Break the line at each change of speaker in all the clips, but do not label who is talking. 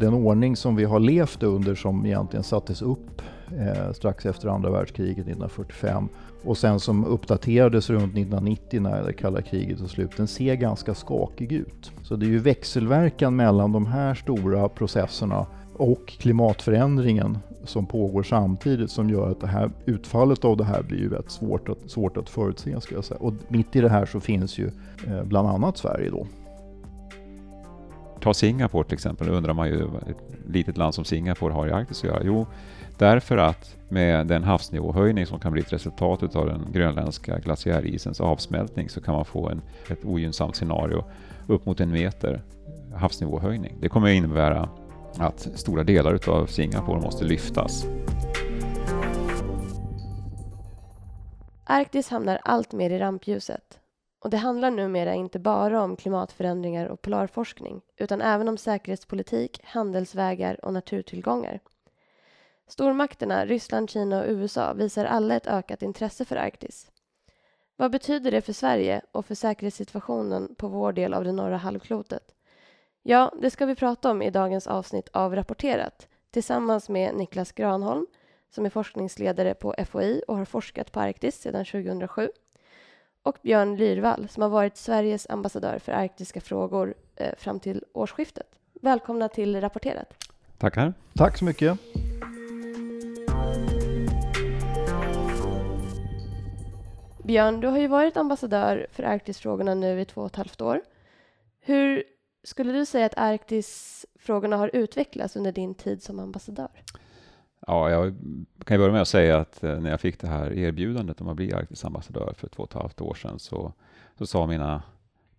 Den ordning som vi har levt under som egentligen sattes upp eh, strax efter andra världskriget 1945 och sen som uppdaterades runt 1990 när det kalla kriget tog slut, den ser ganska skakig ut. Så det är ju växelverkan mellan de här stora processerna och klimatförändringen som pågår samtidigt som gör att det här utfallet av det här blir ju rätt svårt att, svårt att förutse. Ska jag säga. Och mitt i det här så finns ju eh, bland annat Sverige då.
Ta Singapore till exempel, då undrar man ju vad ett litet land som Singapore har i Arktis att göra. Jo, därför att med den havsnivåhöjning som kan bli ett resultat av den grönländska glaciärisens avsmältning så kan man få en, ett ogynnsamt scenario upp mot en meter havsnivåhöjning. Det kommer att innebära att stora delar av Singapore måste lyftas.
Arktis hamnar allt mer i rampljuset. Och det handlar numera inte bara om klimatförändringar och polarforskning utan även om säkerhetspolitik, handelsvägar och naturtillgångar. Stormakterna Ryssland, Kina och USA visar alla ett ökat intresse för Arktis. Vad betyder det för Sverige och för säkerhetssituationen på vår del av det norra halvklotet? Ja, det ska vi prata om i dagens avsnitt av Rapporterat tillsammans med Niklas Granholm som är forskningsledare på FOI och har forskat på Arktis sedan 2007 och Björn Lyrvall som har varit Sveriges ambassadör för arktiska frågor eh, fram till årsskiftet. Välkomna till Rapporterat.
Tackar.
Tack så mycket.
Björn, du har ju varit ambassadör för Arktisfrågorna nu i två och ett halvt år. Hur skulle du säga att Arktisfrågorna har utvecklats under din tid som ambassadör?
Ja, jag kan börja med att säga att eh, när jag fick det här erbjudandet om att bli Arktisambassadör för två och ett halvt år sedan så, så sa mina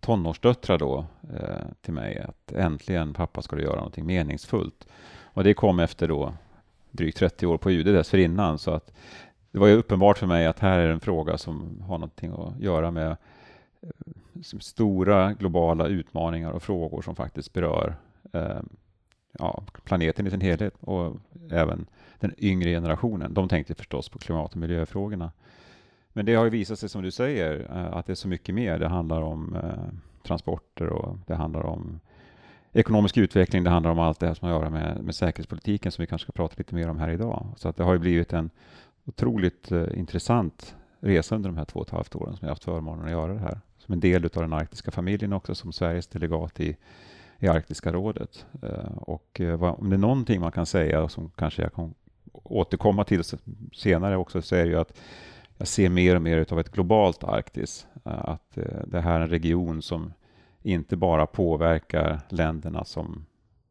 tonårsdöttrar då eh, till mig att äntligen pappa ska du göra någonting meningsfullt. Och det kom efter då drygt 30 år på UD dessförinnan så att det var ju uppenbart för mig att här är en fråga som har någonting att göra med eh, stora globala utmaningar och frågor som faktiskt berör eh, ja, planeten i sin helhet och även den yngre generationen. De tänkte förstås på klimat och miljöfrågorna. Men det har ju visat sig, som du säger, eh, att det är så mycket mer. Det handlar om eh, transporter och det handlar om ekonomisk utveckling. Det handlar om allt det här som har att göra med, med säkerhetspolitiken som vi kanske ska prata lite mer om här idag. Så att det har ju blivit en otroligt eh, intressant resa under de här två och ett halvt åren som jag haft förmånen att göra det här. Som en del av den arktiska familjen också, som Sveriges delegat i, i Arktiska rådet. Eh, och eh, om det är någonting man kan säga, som kanske jag kan återkomma till senare också, så är det ju att jag ser mer och mer av ett globalt Arktis. Eh, att det här är en region som inte bara påverkar länderna som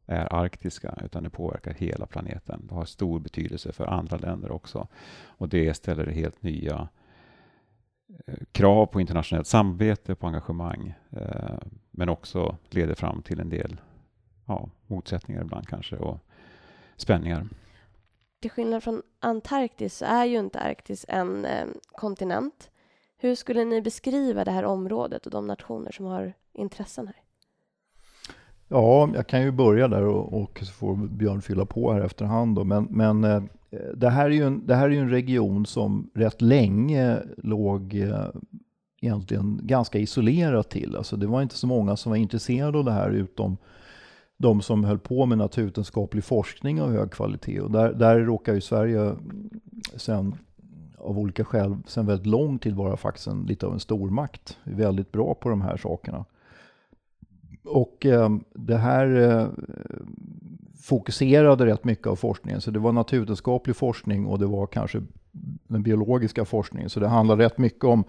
är arktiska, utan det påverkar hela planeten. Det har stor betydelse för andra länder också. Och det ställer helt nya krav på internationellt samarbete, på engagemang, men också leder fram till en del ja, motsättningar ibland kanske och spänningar.
Till skillnad från Antarktis så är ju inte Arktis en eh, kontinent. Hur skulle ni beskriva det här området och de nationer som har intressen här?
Ja, jag kan ju börja där och, och så får Björn fylla på här efterhand. Då. Men, men eh, det, här är ju en, det här är ju en region som rätt länge låg eh, egentligen ganska isolerat till. Alltså det var inte så många som var intresserade av det här utom de som höll på med naturvetenskaplig forskning av hög kvalitet. Och där, där råkar ju Sverige sen av olika skäl sen väldigt lång tid vara faktiskt en, lite av en stormakt. Vi är väldigt bra på de här sakerna. Och eh, det här eh, fokuserade rätt mycket av forskningen. Så det var naturvetenskaplig forskning och det var kanske den biologiska forskningen. Så det handlade rätt mycket om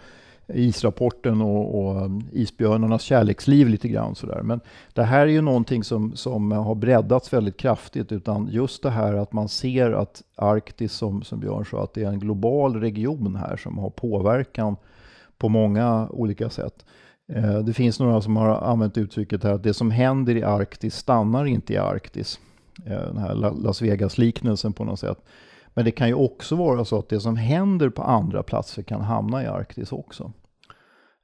israpporten och, och um, isbjörnarnas kärleksliv lite grann sådär. Men det här är ju någonting som, som har breddats väldigt kraftigt utan just det här att man ser att Arktis som, som Björn sa, att det är en global region här som har påverkan på många olika sätt. Eh, det finns några som har använt uttrycket här att det som händer i Arktis stannar inte i Arktis. Eh, den här Las Vegas-liknelsen på något sätt. Men det kan ju också vara så att det som händer på andra platser kan hamna i Arktis också.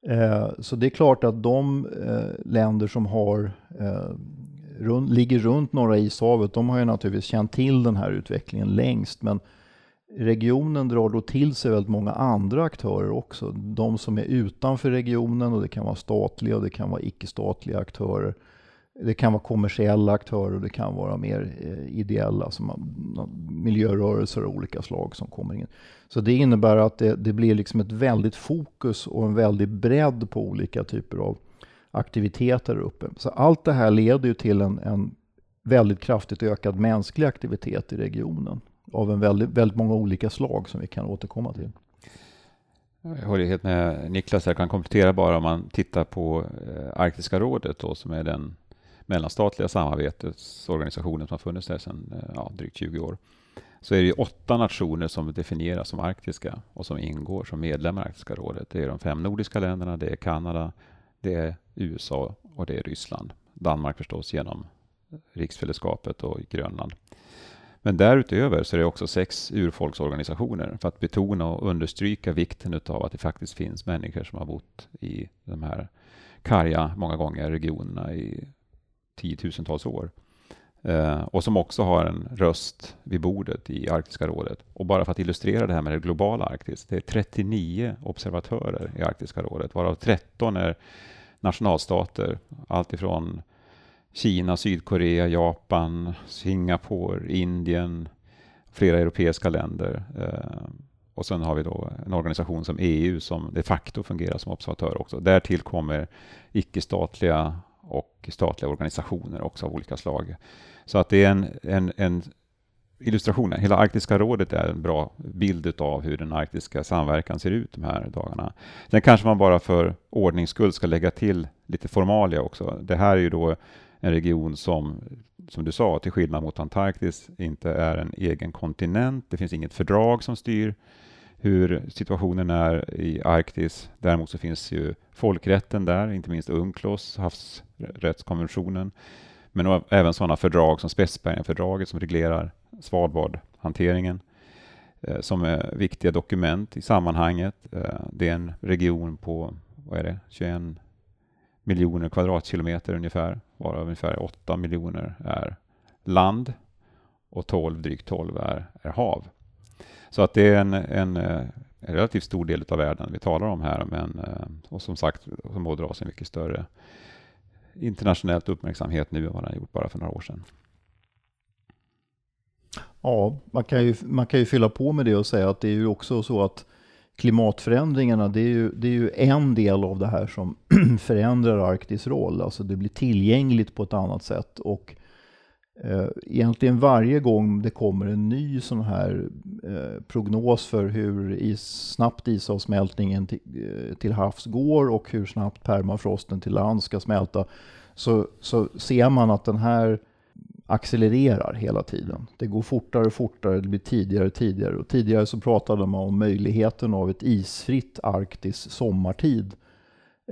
Eh, så det är klart att de eh, länder som har, eh, ligger runt Norra ishavet, de har ju naturligtvis känt till den här utvecklingen längst. Men regionen drar då till sig väldigt många andra aktörer också. De som är utanför regionen och det kan vara statliga och det kan vara icke-statliga aktörer. Det kan vara kommersiella aktörer och det kan vara mer eh, ideella, alltså som miljörörelser av olika slag som kommer in. Så det innebär att det, det, blir liksom ett väldigt fokus och en väldig bredd på olika typer av aktiviteter där uppe. Så allt det här leder ju till en, en väldigt kraftigt ökad mänsklig aktivitet i regionen av en väldigt, väldigt många olika slag som vi kan återkomma till.
Jag håller helt med Niklas, jag kan komplettera bara om man tittar på eh, Arktiska rådet då, som är den mellanstatliga samarbetsorganisationen som har funnits där sedan eh, ja, drygt 20 år. Så är det åtta nationer som definieras som arktiska och som ingår som medlemmar i Arktiska rådet. Det är de fem nordiska länderna, det är Kanada, det är USA och det är Ryssland. Danmark förstås genom riksfällskapet och Grönland. Men därutöver så är det också sex urfolksorganisationer för att betona och understryka vikten av att det faktiskt finns människor som har bott i de här karga, många gånger, regionerna i tiotusentals år. Eh, och som också har en röst vid bordet i Arktiska rådet. Och bara för att illustrera det här med det globala Arktis, det är 39 observatörer i Arktiska rådet, varav 13 är nationalstater, alltifrån Kina, Sydkorea, Japan, Singapore, Indien, flera europeiska länder. Eh, och sen har vi då en organisation som EU som de facto fungerar som observatör också. Därtill kommer icke-statliga och statliga organisationer också av olika slag. Så att det är en, en, en illustration. Hela Arktiska rådet är en bra bild av hur den arktiska samverkan ser ut de här dagarna. Sen kanske man bara för ordnings skull ska lägga till lite formalia också. Det här är ju då en region som, som du sa, till skillnad mot Antarktis, inte är en egen kontinent. Det finns inget fördrag som styr hur situationen är i Arktis. Däremot så finns ju folkrätten där, inte minst UNCLOS, havsrättskonventionen, men även sådana fördrag som Spetsbergenfördraget som reglerar Svalbardhanteringen eh, som är viktiga dokument i sammanhanget. Eh, det är en region på vad är det, 21 miljoner kvadratkilometer ungefär, varav ungefär 8 miljoner är land och 12, drygt 12 är, är hav. Så att det är en, en, eh, en, relativt stor del av världen vi talar om här, men, eh, och som sagt som ådrar sig mycket större internationellt uppmärksamhet nu än vad den gjort bara för några år sedan.
Ja, man kan, ju, man kan ju fylla på med det och säga att det är ju också så att klimatförändringarna, det är, ju, det är ju en del av det här som förändrar Arktis roll. Alltså det blir tillgängligt på ett annat sätt. Och eh, Eh, egentligen varje gång det kommer en ny sån här eh, prognos för hur is, snabbt isavsmältningen till, eh, till havs går och hur snabbt permafrosten till land ska smälta, så, så ser man att den här accelererar hela tiden. Det går fortare och fortare, det blir tidigare och tidigare. Och tidigare så pratade man om möjligheten av ett isfritt Arktis sommartid.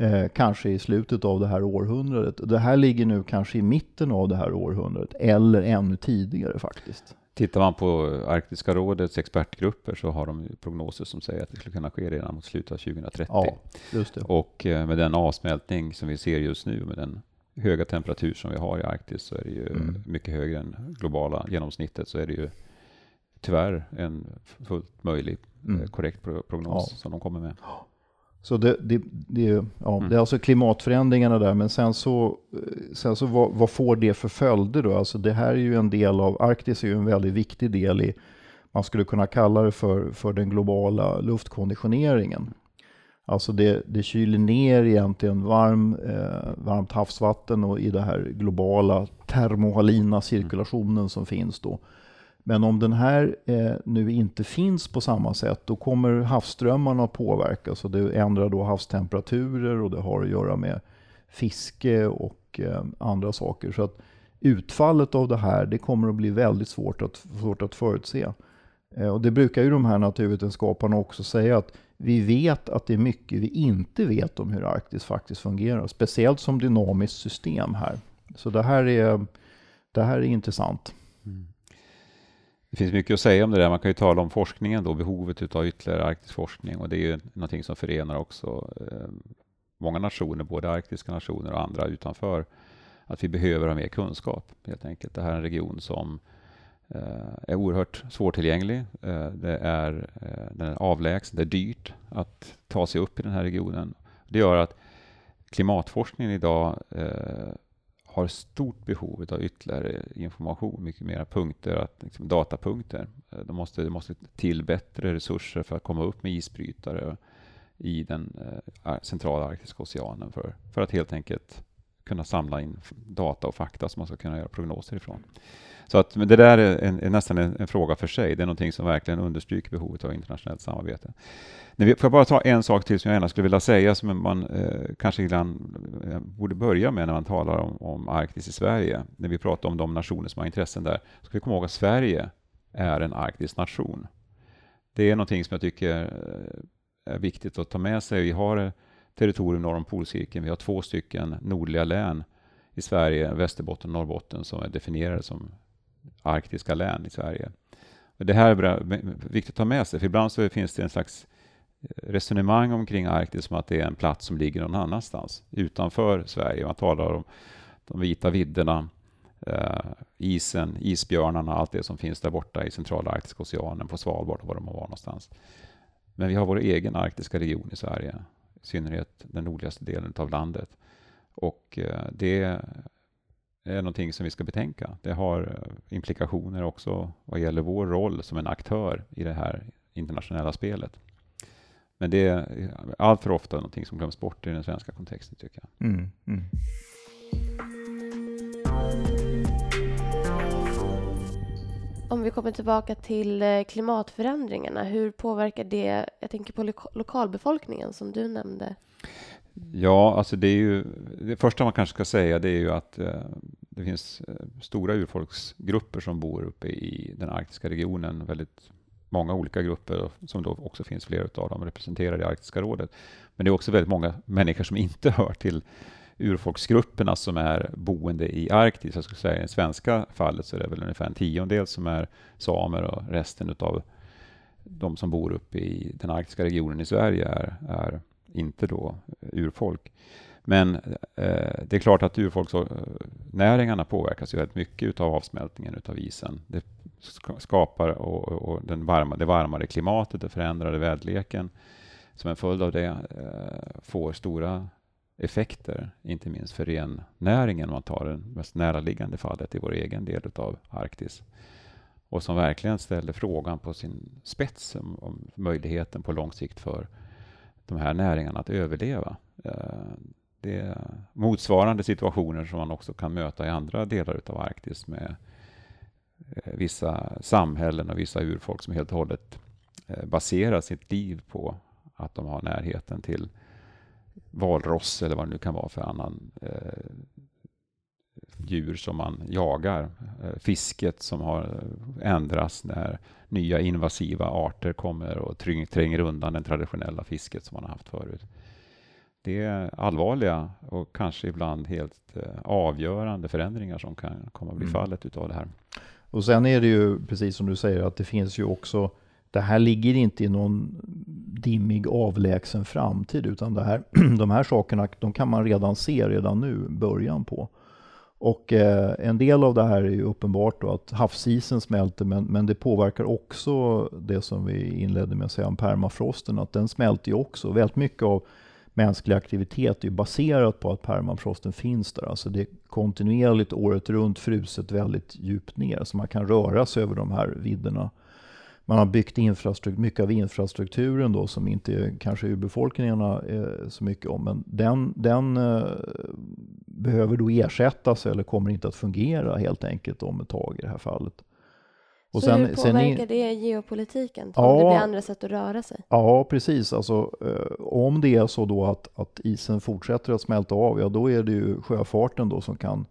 Eh, kanske i slutet av det här århundradet. Det här ligger nu kanske i mitten av det här århundradet, eller ännu tidigare faktiskt.
Tittar man på Arktiska rådets expertgrupper så har de prognoser som säger att det skulle kunna ske redan mot slutet av 2030.
Ja, just det.
Och eh, med den avsmältning som vi ser just nu, med den höga temperatur som vi har i Arktis så är det ju mm. mycket högre än globala genomsnittet så är det ju tyvärr en fullt möjlig mm. Eh, korrekt prognos ja. som de kommer med.
Så det, det, det, ja, mm. det är alltså klimatförändringarna där, men sen så, eh, sen så vad, vad, får det för följder då? Alltså det här är ju en del av, Arktis är ju en väldigt viktig del i, man skulle kunna kalla det för, för den globala luftkonditioneringen. Alltså det, det kyler ner egentligen varm, eh, varmt havsvatten och i den här globala termohalina cirkulationen som finns då. Men om den här eh, nu inte finns på samma sätt, då kommer havsströmmarna att påverkas och det ändrar då havstemperaturer och det har att göra med fiske och eh, andra saker. Så att utfallet av det här, det kommer att bli väldigt svårt att, svårt att förutse. Eh, och det brukar ju de här naturvetenskaparna också säga att vi vet att det är mycket vi inte vet om hur Arktis faktiskt fungerar, speciellt som dynamiskt system här. Så det här är, det här är intressant.
Det finns mycket att säga om det där. Man kan ju tala om forskningen då, behovet av ytterligare arktisk forskning och det är ju någonting som förenar också eh, många nationer, både arktiska nationer och andra utanför, att vi behöver ha mer kunskap helt enkelt. Det här är en region som eh, är oerhört svårtillgänglig. Eh, det är, eh, den är avlägsen, det är dyrt att ta sig upp i den här regionen. Det gör att klimatforskningen idag har stort behov av ytterligare information, mycket mera punkter, att, liksom, datapunkter. Eh, de måste, det måste till bättre resurser för att komma upp med isbrytare i den eh, centrala arktiska oceanen för, för att helt enkelt kunna samla in data och fakta som man ska kunna göra prognoser ifrån. Så att, men det där är, en, är nästan en, en, fråga för sig. Det är någonting som verkligen understryker behovet av internationellt samarbete. Får jag bara ta en sak till som jag gärna skulle vilja säga som man eh, kanske ibland eh, borde börja med när man talar om, om Arktis i Sverige. När vi pratar om de nationer som har intressen där, ska vi komma ihåg att Sverige är en arktisk nation. Det är någonting som jag tycker eh, är viktigt att ta med sig. Vi har eh, territorium norr om polcirkeln. Vi har två stycken nordliga län i Sverige, Västerbotten och Norrbotten, som är definierade som arktiska län i Sverige. Och det här är viktigt att ta med sig, för ibland så finns det en slags resonemang omkring Arktis som att det är en plats som ligger någon annanstans utanför Sverige. Man talar om de vita vidderna, eh, isen, isbjörnarna, allt det som finns där borta i centrala Arktiska oceanen, på Svalbard och var de var någonstans. Men vi har vår egen arktiska region i Sverige, i synnerhet den nordligaste delen av landet. Och eh, det är någonting som vi ska betänka. Det har eh, implikationer också vad gäller vår roll som en aktör i det här internationella spelet. Men det är allt för ofta någonting som glöms bort i den svenska kontexten tycker jag. Mm, mm.
Om vi kommer tillbaka till eh, klimatförändringarna, hur påverkar det, jag tänker på lo lokalbefolkningen som du nämnde?
Ja, alltså det är ju, det första man kanske ska säga det är ju att eh, det finns eh, stora urfolksgrupper som bor uppe i den arktiska regionen, väldigt många olika grupper som då också finns flera av dem representerade i Arktiska rådet. Men det är också väldigt många människor som inte hör till urfolksgrupperna som är boende i Arktis. Jag skulle säga i det svenska fallet så är det väl ungefär en tiondel som är samer och resten av de som bor uppe i den arktiska regionen i Sverige är, är inte då eh, urfolk. Men eh, det är klart att urfolksnäringarna påverkas ju väldigt mycket av avsmältningen av isen. Det skapar och, och den varma, det varmare klimatet, den förändrade väderleken som en följd av det eh, får stora effekter, inte minst för rennäringen om man tar det mest näraliggande fallet i vår egen del av Arktis. Och som verkligen ställer frågan på sin spets om, om möjligheten på lång sikt för de här näringarna att överleva. Eh, det är motsvarande situationer som man också kan möta i andra delar av Arktis med eh, vissa samhällen och vissa urfolk som helt och hållet eh, baserar sitt liv på att de har närheten till valross eller vad det nu kan vara för annan eh, djur som man jagar. Eh, fisket som har ändrats när nya invasiva arter kommer och tränger undan det traditionella fisket som man har haft förut. Det är allvarliga och kanske ibland helt eh, avgörande förändringar som kan komma att bli mm. fallet utav det här.
Och sen är det ju precis som du säger att det finns ju också, det här ligger inte i någon dimmig avlägsen framtid utan det här, de här sakerna de kan man redan se redan nu början på. Och eh, en del av det här är ju uppenbart då att havsisen smälter men, men det påverkar också det som vi inledde med att säga om permafrosten, att den smälter ju också. Väldigt mycket av mänsklig aktivitet är baserat på att permafrosten finns där. Alltså det är kontinuerligt året runt fruset väldigt djupt ner, så man kan röra sig över de här vidderna. Man har byggt infrastruktur, mycket av infrastrukturen då som inte kanske urbefolkningarna är så mycket om, men den, den eh, behöver då ersättas eller kommer inte att fungera helt enkelt om ett tag i det här fallet.
Och så sen, hur påverkar sen, det geopolitiken? Ja, om det blir andra sätt att röra sig?
Ja, precis. Alltså, eh, om det är så då att, att isen fortsätter att smälta av, ja då är det ju sjöfarten då som kan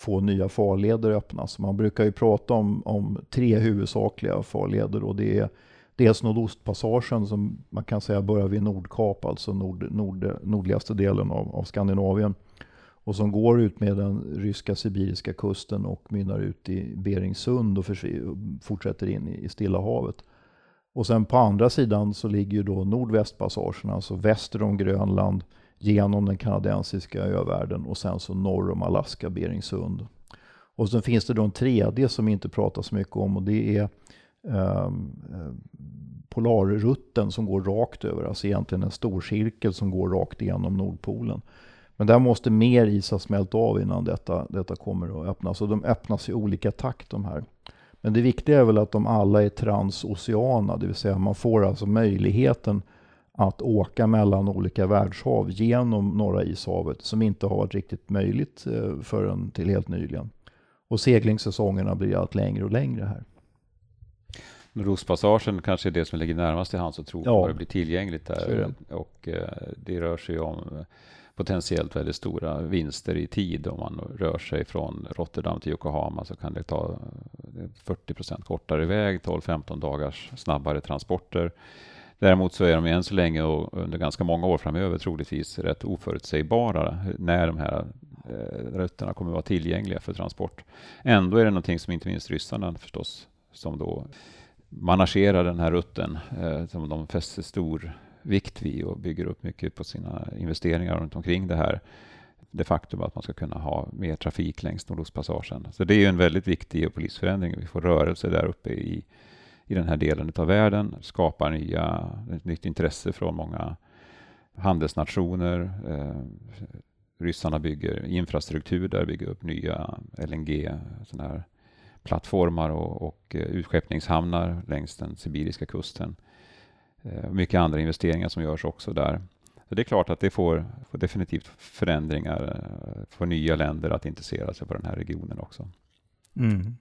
få nya farleder öppnas. Man brukar ju prata om, om tre huvudsakliga farleder och det är dels Nordostpassagen som man kan säga börjar vid Nordkap, alltså nord, nord, nordligaste delen av, av Skandinavien och som går ut med den ryska sibiriska kusten och mynnar ut i Beringsund och fortsätter in i Stilla havet. Och sen på andra sidan så ligger ju då nordvästpassagen, alltså väster om Grönland, genom den kanadensiska övärlden och sen så norr om Alaska, Beringsund. Och sen finns det då en tredje som inte pratas så mycket om och det är ehm, eh, polarrutten som går rakt över, alltså egentligen en stor cirkel som går rakt igenom Nordpolen. Men där måste mer is ha smält av innan detta, detta kommer att öppnas. Och de öppnas i olika takt de här. Men det viktiga är väl att de alla är transoceana, det vill säga man får alltså möjligheten att åka mellan olika världshav genom Norra ishavet som inte har varit riktigt möjligt eh, förrän till helt nyligen. Och seglingssäsongerna blir allt längre och längre här.
Nordostpassagen kanske är det som ligger närmast till hands att tro ja. det blir tillgängligt där. Det. Och eh, det rör sig om potentiellt väldigt stora vinster i tid. Om man rör sig från Rotterdam till Yokohama så kan det ta 40 procent kortare väg, 12-15 dagars snabbare transporter. Däremot så är de än så länge och under ganska många år framöver troligtvis rätt oförutsägbara när de här rötterna rutterna kommer att vara tillgängliga för transport. Ändå är det någonting som inte minst ryssarna förstås, som då managerar den här rutten, eh, som de fäster stor vikt vid och bygger upp mycket på sina investeringar runt omkring det här. Det faktum att man ska kunna ha mer trafik längs Nordostpassagen. Så det är en väldigt viktig geopolitisk Vi får rörelse där uppe i, i den här delen av världen, skapar nya, ett nytt intresse från många handelsnationer. Eh, ryssarna bygger infrastruktur där, bygger upp nya LNG, såna här plattformar och, och eh, utskeppningshamnar längs den sibiriska kusten. Eh, mycket andra investeringar som görs också där. Så det är klart att det får, får definitivt förändringar, får nya länder att intressera sig för den här regionen också.
Mm.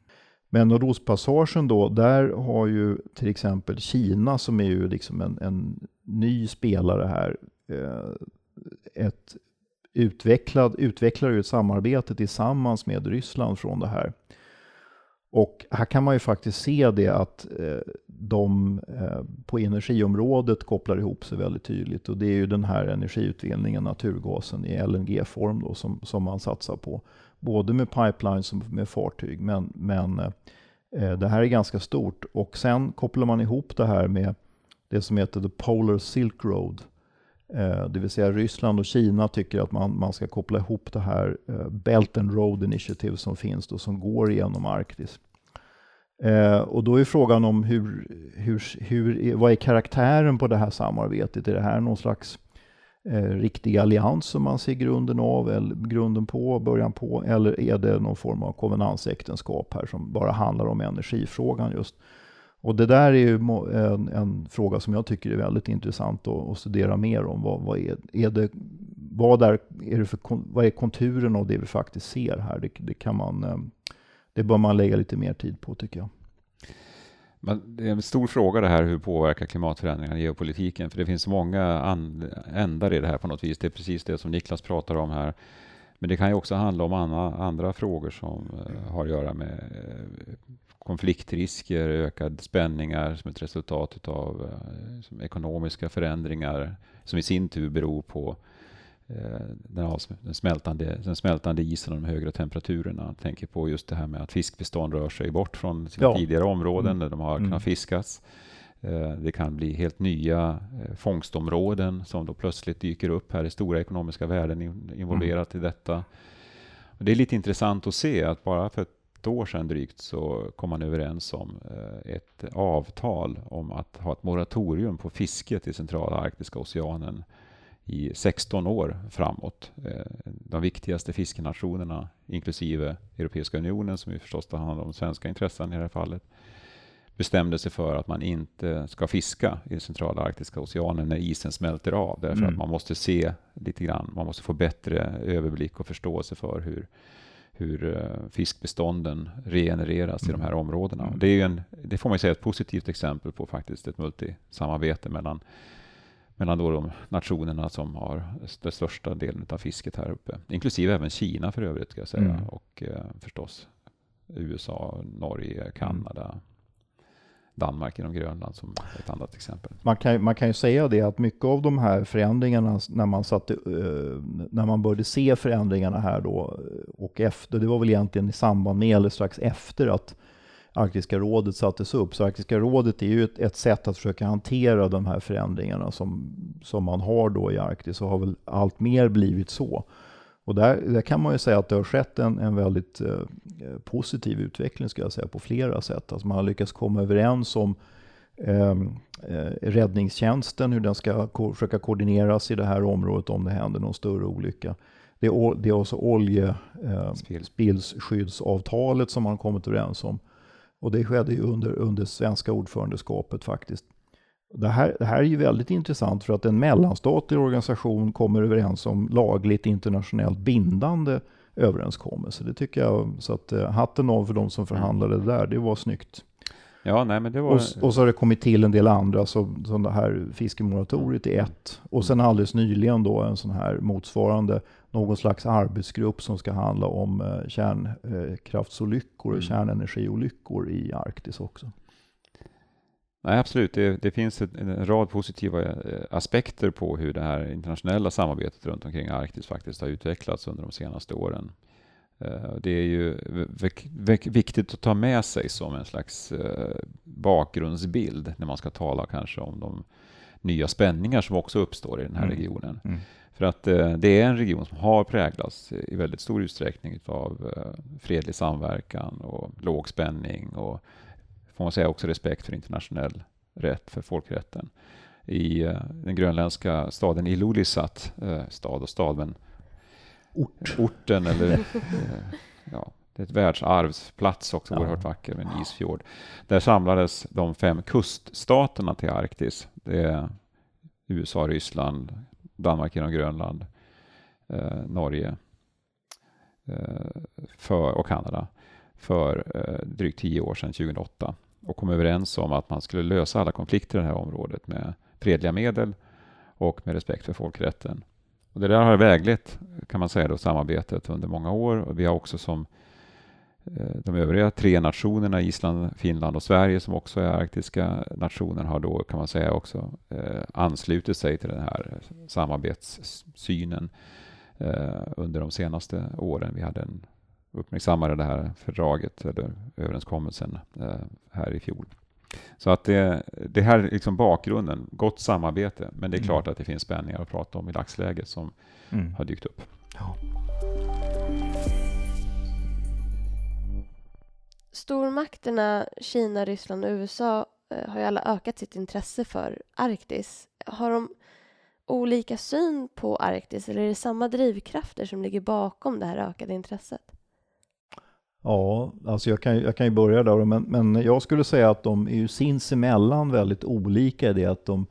Men Nordostpassagen då, där har ju till exempel Kina som är ju liksom en, en ny spelare här, eh, ett utvecklad, utvecklar ju ett samarbete tillsammans med Ryssland från det här. Och här kan man ju faktiskt se det att eh, de eh, på energiområdet kopplar ihop sig väldigt tydligt. Och det är ju den här energiutvinningen, naturgasen i LNG-form då, som, som man satsar på. Både med pipelines och med fartyg. Men, men eh, det här är ganska stort. Och sen kopplar man ihop det här med det som heter The Polar Silk Road. Eh, det vill säga Ryssland och Kina tycker att man, man ska koppla ihop det här eh, Belt and Road Initiative som finns då, som går genom Arktis. Eh, och då är frågan om hur, hur, hur, vad är karaktären på det här samarbetet? Är det här någon slags Eh, riktig allians som man ser grunden av, eller grunden på, början på, eller är det någon form av konvenansäktenskap här som bara handlar om energifrågan just? Och det där är ju en, en fråga som jag tycker är väldigt intressant att, att studera mer om. Vad, vad, är, är det, vad, är, är det för, vad är konturen av det vi faktiskt ser här? Det, det kan man eh, det bör man lägga lite mer tid på tycker jag.
Men det är en stor fråga det här, hur påverkar klimatförändringarna geopolitiken? För det finns många ändar i det här på något vis. Det är precis det som Niklas pratar om här. Men det kan ju också handla om andra, andra frågor som eh, har att göra med eh, konfliktrisker, ökade spänningar som ett resultat av eh, ekonomiska förändringar som i sin tur beror på Eh, den, den, smältande, den smältande isen och de högre temperaturerna. Jag tänker på just det här med att fiskbestånd rör sig bort från sina ja. tidigare områden mm. där de har kunnat mm. fiskas. Eh, det kan bli helt nya eh, fångstområden som då plötsligt dyker upp. Här är stora ekonomiska värden involverat mm. i detta. Det är lite intressant att se att bara för ett år sedan drygt så kom man överens om ett avtal om att ha ett moratorium på fisket i centrala Arktiska oceanen i 16 år framåt. Eh, de viktigaste fiskenationerna, inklusive Europeiska unionen, som ju förstås tar hand om svenska intressen i det här fallet, bestämde sig för att man inte ska fiska i centrala Arktiska oceanen när isen smälter av. Därför mm. att man måste se lite grann, man måste få bättre överblick och förståelse för hur, hur eh, fiskbestånden regenereras mm. i de här områdena. Mm. Det, är en, det får man säga ett positivt exempel på faktiskt, ett multisamarbete mellan mellan då de nationerna som har den största delen av fisket här uppe. Inklusive även Kina för övrigt, ska jag säga. Mm. Och eh, förstås USA, Norge, mm. Kanada, mm. Danmark inom Grönland som ett annat exempel.
Man kan, man kan ju säga det att mycket av de här förändringarna när man, satte, uh, när man började se förändringarna här då och efter, det var väl egentligen i samband med eller strax efter att Arktiska rådet sattes upp. Så Arktiska rådet är ju ett, ett, sätt att försöka hantera de här förändringarna som, som man har då i Arktis och har väl allt mer blivit så. Och där, där kan man ju säga att det har skett en, en väldigt eh, positiv utveckling ska jag säga, på flera sätt. Alltså man har lyckats komma överens om ehm, eh, räddningstjänsten, hur den ska ko försöka koordineras i det här området om det händer någon större olycka. Det är, det är också oljespillsskyddsavtalet eh, som man kommit överens om. Och det skedde ju under, under svenska ordförandeskapet faktiskt. Det här, det här är ju väldigt intressant för att en mellanstatlig organisation kommer överens om lagligt internationellt bindande överenskommelser. Det tycker jag, så att eh, hatten av för de som förhandlade det där, det var snyggt.
Ja, nej, men det var...
och, och så har det kommit till en del andra, så, som det här fiskemoratoriet är ett. Och sen alldeles nyligen då en sån här motsvarande, någon slags arbetsgrupp som ska handla om eh, kärnkraftsolyckor och mm. kärnenergiolyckor i Arktis också.
Nej, absolut. Det, det finns ett, en rad positiva eh, aspekter på hur det här internationella samarbetet runt omkring Arktis faktiskt har utvecklats under de senaste åren. Eh, det är ju viktigt att ta med sig som en slags bakgrundsbild när man ska tala kanske om de nya spänningar som också uppstår i den här mm. regionen. Mm. För att det är en region som har präglats i väldigt stor utsträckning av fredlig samverkan och låg spänning och får man säga också respekt för internationell rätt, för folkrätten. I uh, den grönländska staden Ilulissat, stad och stad, men
Ort.
orten eller ja, det är ett världsarvsplats också, ja. oerhört vacker med en isfjord. Där samlades de fem kuststaterna till Arktis. Det är USA, Ryssland, Danmark genom Grönland, eh, Norge eh, för, och Kanada för eh, drygt tio år sedan, 2008 och kom överens om att man skulle lösa alla konflikter i det här området med fredliga medel och med respekt för folkrätten. Och det där har väglett, kan man säga, då, samarbetet under många år. Och vi har också som eh, de övriga tre nationerna, Island, Finland och Sverige, som också är arktiska nationer, har då, kan man säga, också eh, anslutit sig till den här samarbetssynen eh, under de senaste åren. Vi hade en uppmärksammade det här fördraget eller överenskommelsen eh, här i fjol. Så att det, det här är liksom bakgrunden, gott samarbete, men det är mm. klart att det finns spänningar att prata om i dagsläget som mm. har dykt upp. Ja.
Stormakterna Kina, Ryssland och USA eh, har ju alla ökat sitt intresse för Arktis. Har de olika syn på Arktis eller är det samma drivkrafter som ligger bakom det här ökade intresset?
Ja, alltså jag kan, jag kan ju börja där, men, men jag skulle säga att de är ju sinsemellan väldigt olika i det att de,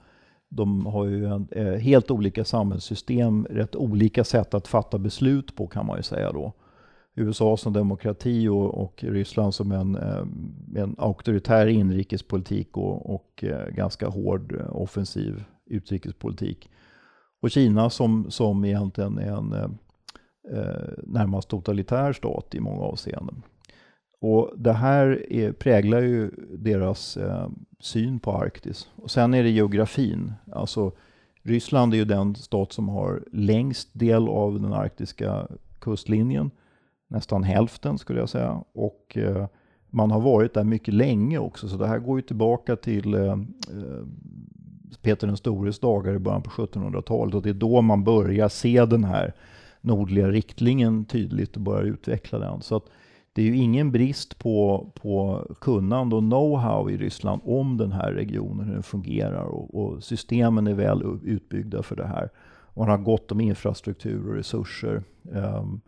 de har ju en, eh, helt olika samhällssystem, rätt olika sätt att fatta beslut på kan man ju säga då. USA som demokrati och, och Ryssland som en, eh, en auktoritär inrikespolitik och, och eh, ganska hård eh, offensiv utrikespolitik. Och Kina som, som egentligen är en eh, närmast totalitär stat i många avseenden. Och det här är, präglar ju deras eh, syn på Arktis. Och sen är det geografin. Alltså, Ryssland är ju den stat som har längst del av den arktiska kustlinjen. Nästan hälften skulle jag säga. Och eh, man har varit där mycket länge också, så det här går ju tillbaka till eh, eh, Peter den stores dagar i början på 1700-talet. Och det är då man börjar se den här nordliga riktningen tydligt och börjar utveckla den. Så att det är ju ingen brist på, på kunnande och know-how i Ryssland om den här regionen, hur den fungerar och, och, systemen är väl utbyggda för det här. Man har gott om infrastruktur och resurser. Um,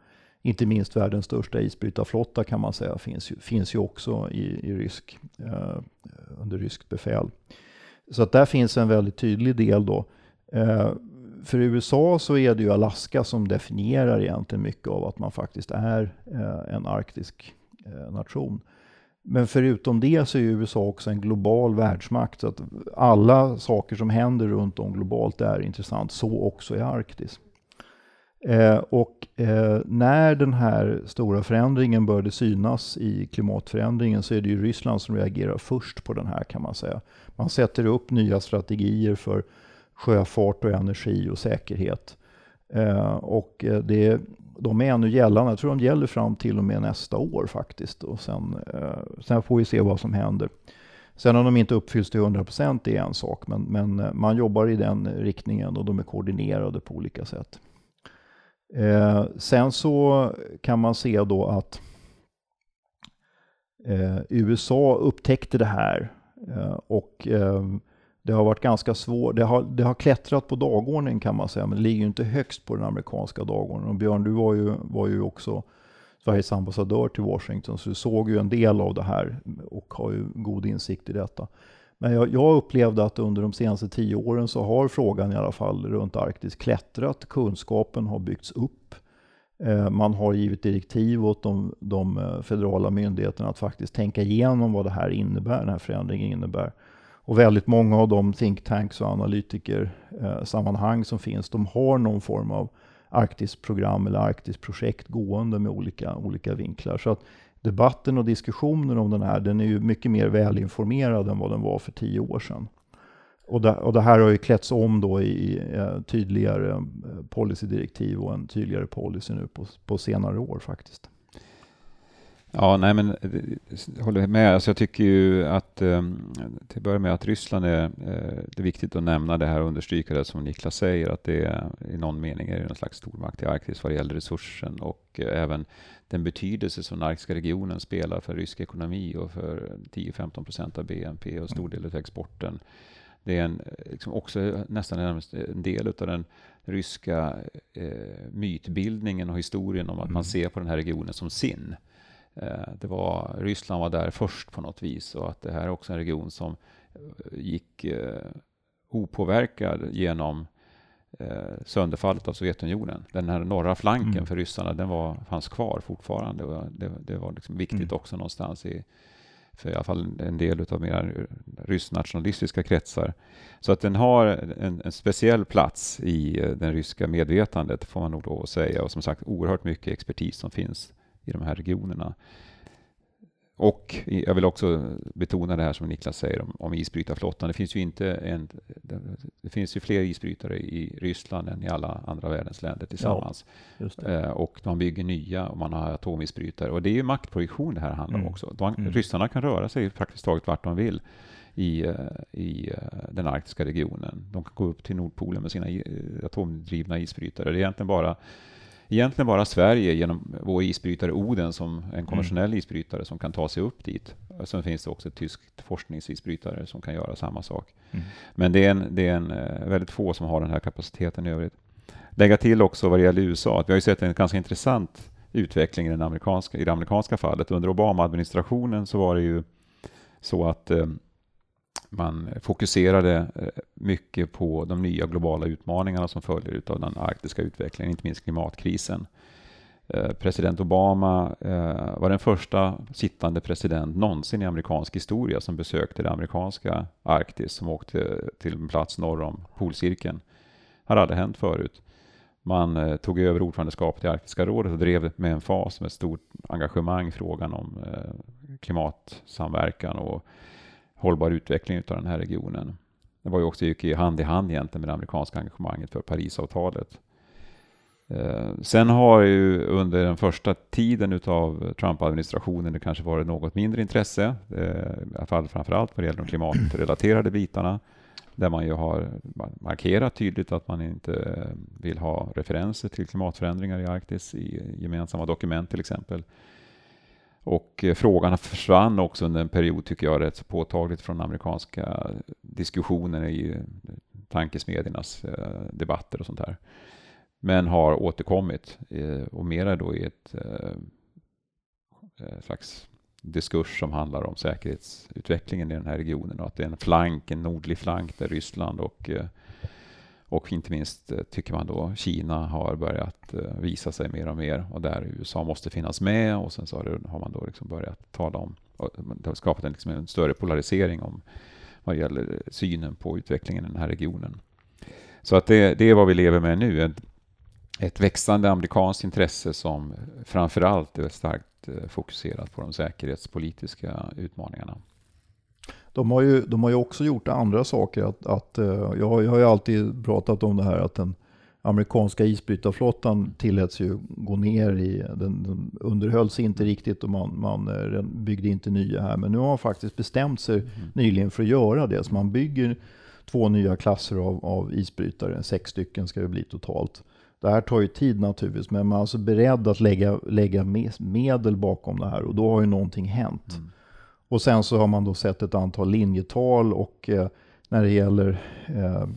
inte minst världens största isbrytarflotta kan man säga finns ju, finns ju också i, i rysk, eh, under ryskt befäl. Så att där finns en väldigt tydlig del då. Eh, för USA så är det ju Alaska som definierar egentligen mycket av att man faktiskt är eh, en arktisk eh, nation. Men förutom det så är USA också en global världsmakt. Så att alla saker som händer runt om globalt är intressant, så också i Arktis. Eh, och eh, när den här stora förändringen började synas i klimatförändringen så är det ju Ryssland som reagerar först på den här kan man säga. Man sätter upp nya strategier för sjöfart och energi och säkerhet. Eh, och eh, det, de är ännu gällande, jag tror de gäller fram till och med nästa år faktiskt. Och sen, eh, sen får vi se vad som händer. Sen om de inte uppfylls till 100% är en sak, men, men eh, man jobbar i den riktningen och de är koordinerade på olika sätt. Eh, sen så kan man se då att eh, USA upptäckte det här eh, och eh, det har varit ganska svårt. Det har, det har klättrat på dagordningen kan man säga, men det ligger ju inte högst på den amerikanska dagordningen. Och Björn, du var ju, var ju också Sveriges ambassadör till Washington, så du såg ju en del av det här och har ju god insikt i detta. Men jag, jag, upplevde att under de senaste tio åren så har frågan i alla fall runt Arktis klättrat. Kunskapen har byggts upp. Eh, man har givit direktiv åt de, de, eh, federala myndigheterna att faktiskt tänka igenom vad det här innebär, den här förändringen innebär. Och väldigt många av de think tanks och analytikersammanhang eh, som finns, de har någon form av Arktisprogram eller Arktisprojekt gående med olika, olika vinklar. Så att debatten och diskussionen om den här, den är ju mycket mer välinformerad än vad den var för tio år sedan. Och det, och det här har ju klätts om då i eh, tydligare eh, policydirektiv och en tydligare policy nu på, på senare år faktiskt.
Ja, nej men jag håller med. Alltså jag tycker ju att um, till att börja med att Ryssland är, uh, det är viktigt att nämna det här och understryka det som Niklas säger att det är, i någon mening är det någon slags stormakt i Arktis vad det gäller resursen och uh, även den betydelse som den arktiska regionen spelar för rysk ekonomi och för 10-15 procent av BNP och stor del av exporten. Det är en, liksom också nästan en del av den ryska eh, mytbildningen och historien om att mm. man ser på den här regionen som sin. Eh, det var, Ryssland var där först på något vis och att det här är också en region som eh, gick eh, opåverkad genom sönderfallet av Sovjetunionen. Den här norra flanken mm. för ryssarna, den var, fanns kvar fortfarande. Och det, det var liksom viktigt mm. också någonstans i, för i alla fall en del av mer ryssnationalistiska kretsar. Så att den har en, en, speciell plats i den ryska medvetandet, får man nog lov att säga. Och som sagt, oerhört mycket expertis som finns i de här regionerna. Och jag vill också betona det här som Niklas säger om, om isbrytarflottan. Det finns ju inte en, det finns ju fler isbrytare i Ryssland än i alla andra världens länder tillsammans. Ja, eh, och de bygger nya och man har atomisbrytare. Och det är ju maktprojektion det här handlar om mm. också. De, mm. Ryssarna kan röra sig praktiskt taget vart de vill i, eh, i eh, den arktiska regionen. De kan gå upp till Nordpolen med sina atomdrivna isbrytare. Det är egentligen bara egentligen bara Sverige genom vår isbrytare Oden som en konventionell mm. isbrytare som kan ta sig upp dit. Sen finns det också ett tyskt forskningsisbrytare som kan göra samma sak. Mm. Men det är, en, det är en, eh, väldigt få som har den här kapaciteten i övrigt. Lägga till också vad det gäller USA, att vi har ju sett en ganska intressant utveckling i, den amerikanska, i det amerikanska fallet. Under Obama-administrationen så var det ju så att eh, man fokuserade eh, mycket på de nya globala utmaningarna som följer av den arktiska utvecklingen, inte minst klimatkrisen. Eh, president Obama eh, var den första sittande president någonsin i amerikansk historia som besökte det amerikanska Arktis, som åkte till en plats norr om polcirkeln. Det hade aldrig hänt förut. Man tog över ordförandeskapet i Arktiska rådet och drev med en fas med stort engagemang frågan om klimatsamverkan och hållbar utveckling av den här regionen. Det var ju också gick hand i hand egentligen med det amerikanska engagemanget för Parisavtalet. Eh, sen har ju under den första tiden av Trump-administrationen det kanske varit något mindre intresse, eh, i alla fall framförallt vad det gäller de klimatrelaterade bitarna, där man ju har markerat tydligt att man inte vill ha referenser till klimatförändringar i Arktis i gemensamma dokument till exempel. Och eh, frågan försvann också under en period, tycker jag, rätt så påtagligt från amerikanska diskussioner i eh, tankesmediernas eh, debatter och sånt här. Men har återkommit och mera då i ett slags diskurs som handlar om säkerhetsutvecklingen i den här regionen och att det är en flank, en nordlig flank där Ryssland och och inte minst eh, tycker man då Kina har börjat eh, visa sig mer och mer och där USA måste finnas med och sen så har, man då liksom börjat tala om, det har skapat en, liksom en större polarisering om vad gäller synen på utvecklingen i den här regionen. Så att det, det är vad vi lever med nu, ett, ett växande amerikanskt intresse som framför allt är starkt eh, fokuserat på de säkerhetspolitiska utmaningarna.
De har, ju, de har ju också gjort andra saker. Att, att, eh, jag, jag har ju alltid pratat om det här att den amerikanska isbrytarflottan tilläts ju gå ner i, den, den underhölls inte riktigt och man, man eh, byggde inte nya här. Men nu har man faktiskt bestämt sig mm. nyligen för att göra det. Så man bygger två nya klasser av, av isbrytare, sex stycken ska det bli totalt. Det här tar ju tid naturligtvis, men man är alltså beredd att lägga, lägga medel bakom det här och då har ju någonting hänt. Mm. Och sen så har man då sett ett antal linjetal och eh, när det gäller eh,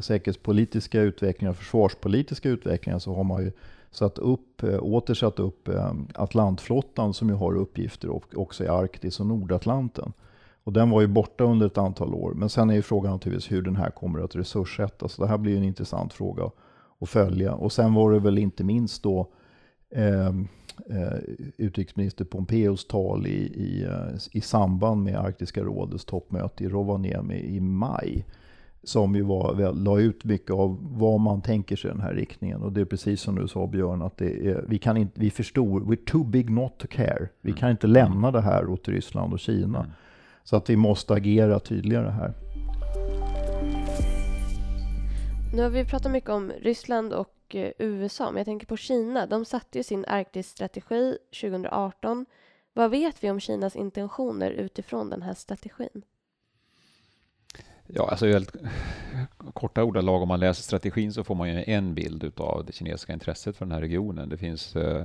säkerhetspolitiska utvecklingar och försvarspolitiska utvecklingar så har man ju satt upp, eh, åter satt upp eh, Atlantflottan som ju har uppgifter också i Arktis och Nordatlanten. Och den var ju borta under ett antal år. Men sen är ju frågan naturligtvis hur den här kommer att resurssättas. Det här blir en intressant fråga att följa. Och sen var det väl inte minst då eh, eh, utrikesminister Pompeos tal i, i, eh, i samband med Arktiska rådets toppmöte i Rovaniemi i maj. Som ju var, la ut mycket av vad man tänker sig i den här riktningen. Och det är precis som du sa Björn, att det är, vi kan inte, vi förstår, we're too big not to care. Vi mm. kan inte lämna det här åt Ryssland och Kina. Mm. Så att vi måste agera tydligare här.
Nu har vi pratat mycket om Ryssland och och eh, USA, men jag tänker på Kina. De satte ju sin Arktisstrategi 2018. Vad vet vi om Kinas intentioner utifrån den här strategin?
Ja, alltså helt korta ordalag, om man läser strategin så får man ju en bild av det kinesiska intresset för den här regionen. Det finns eh,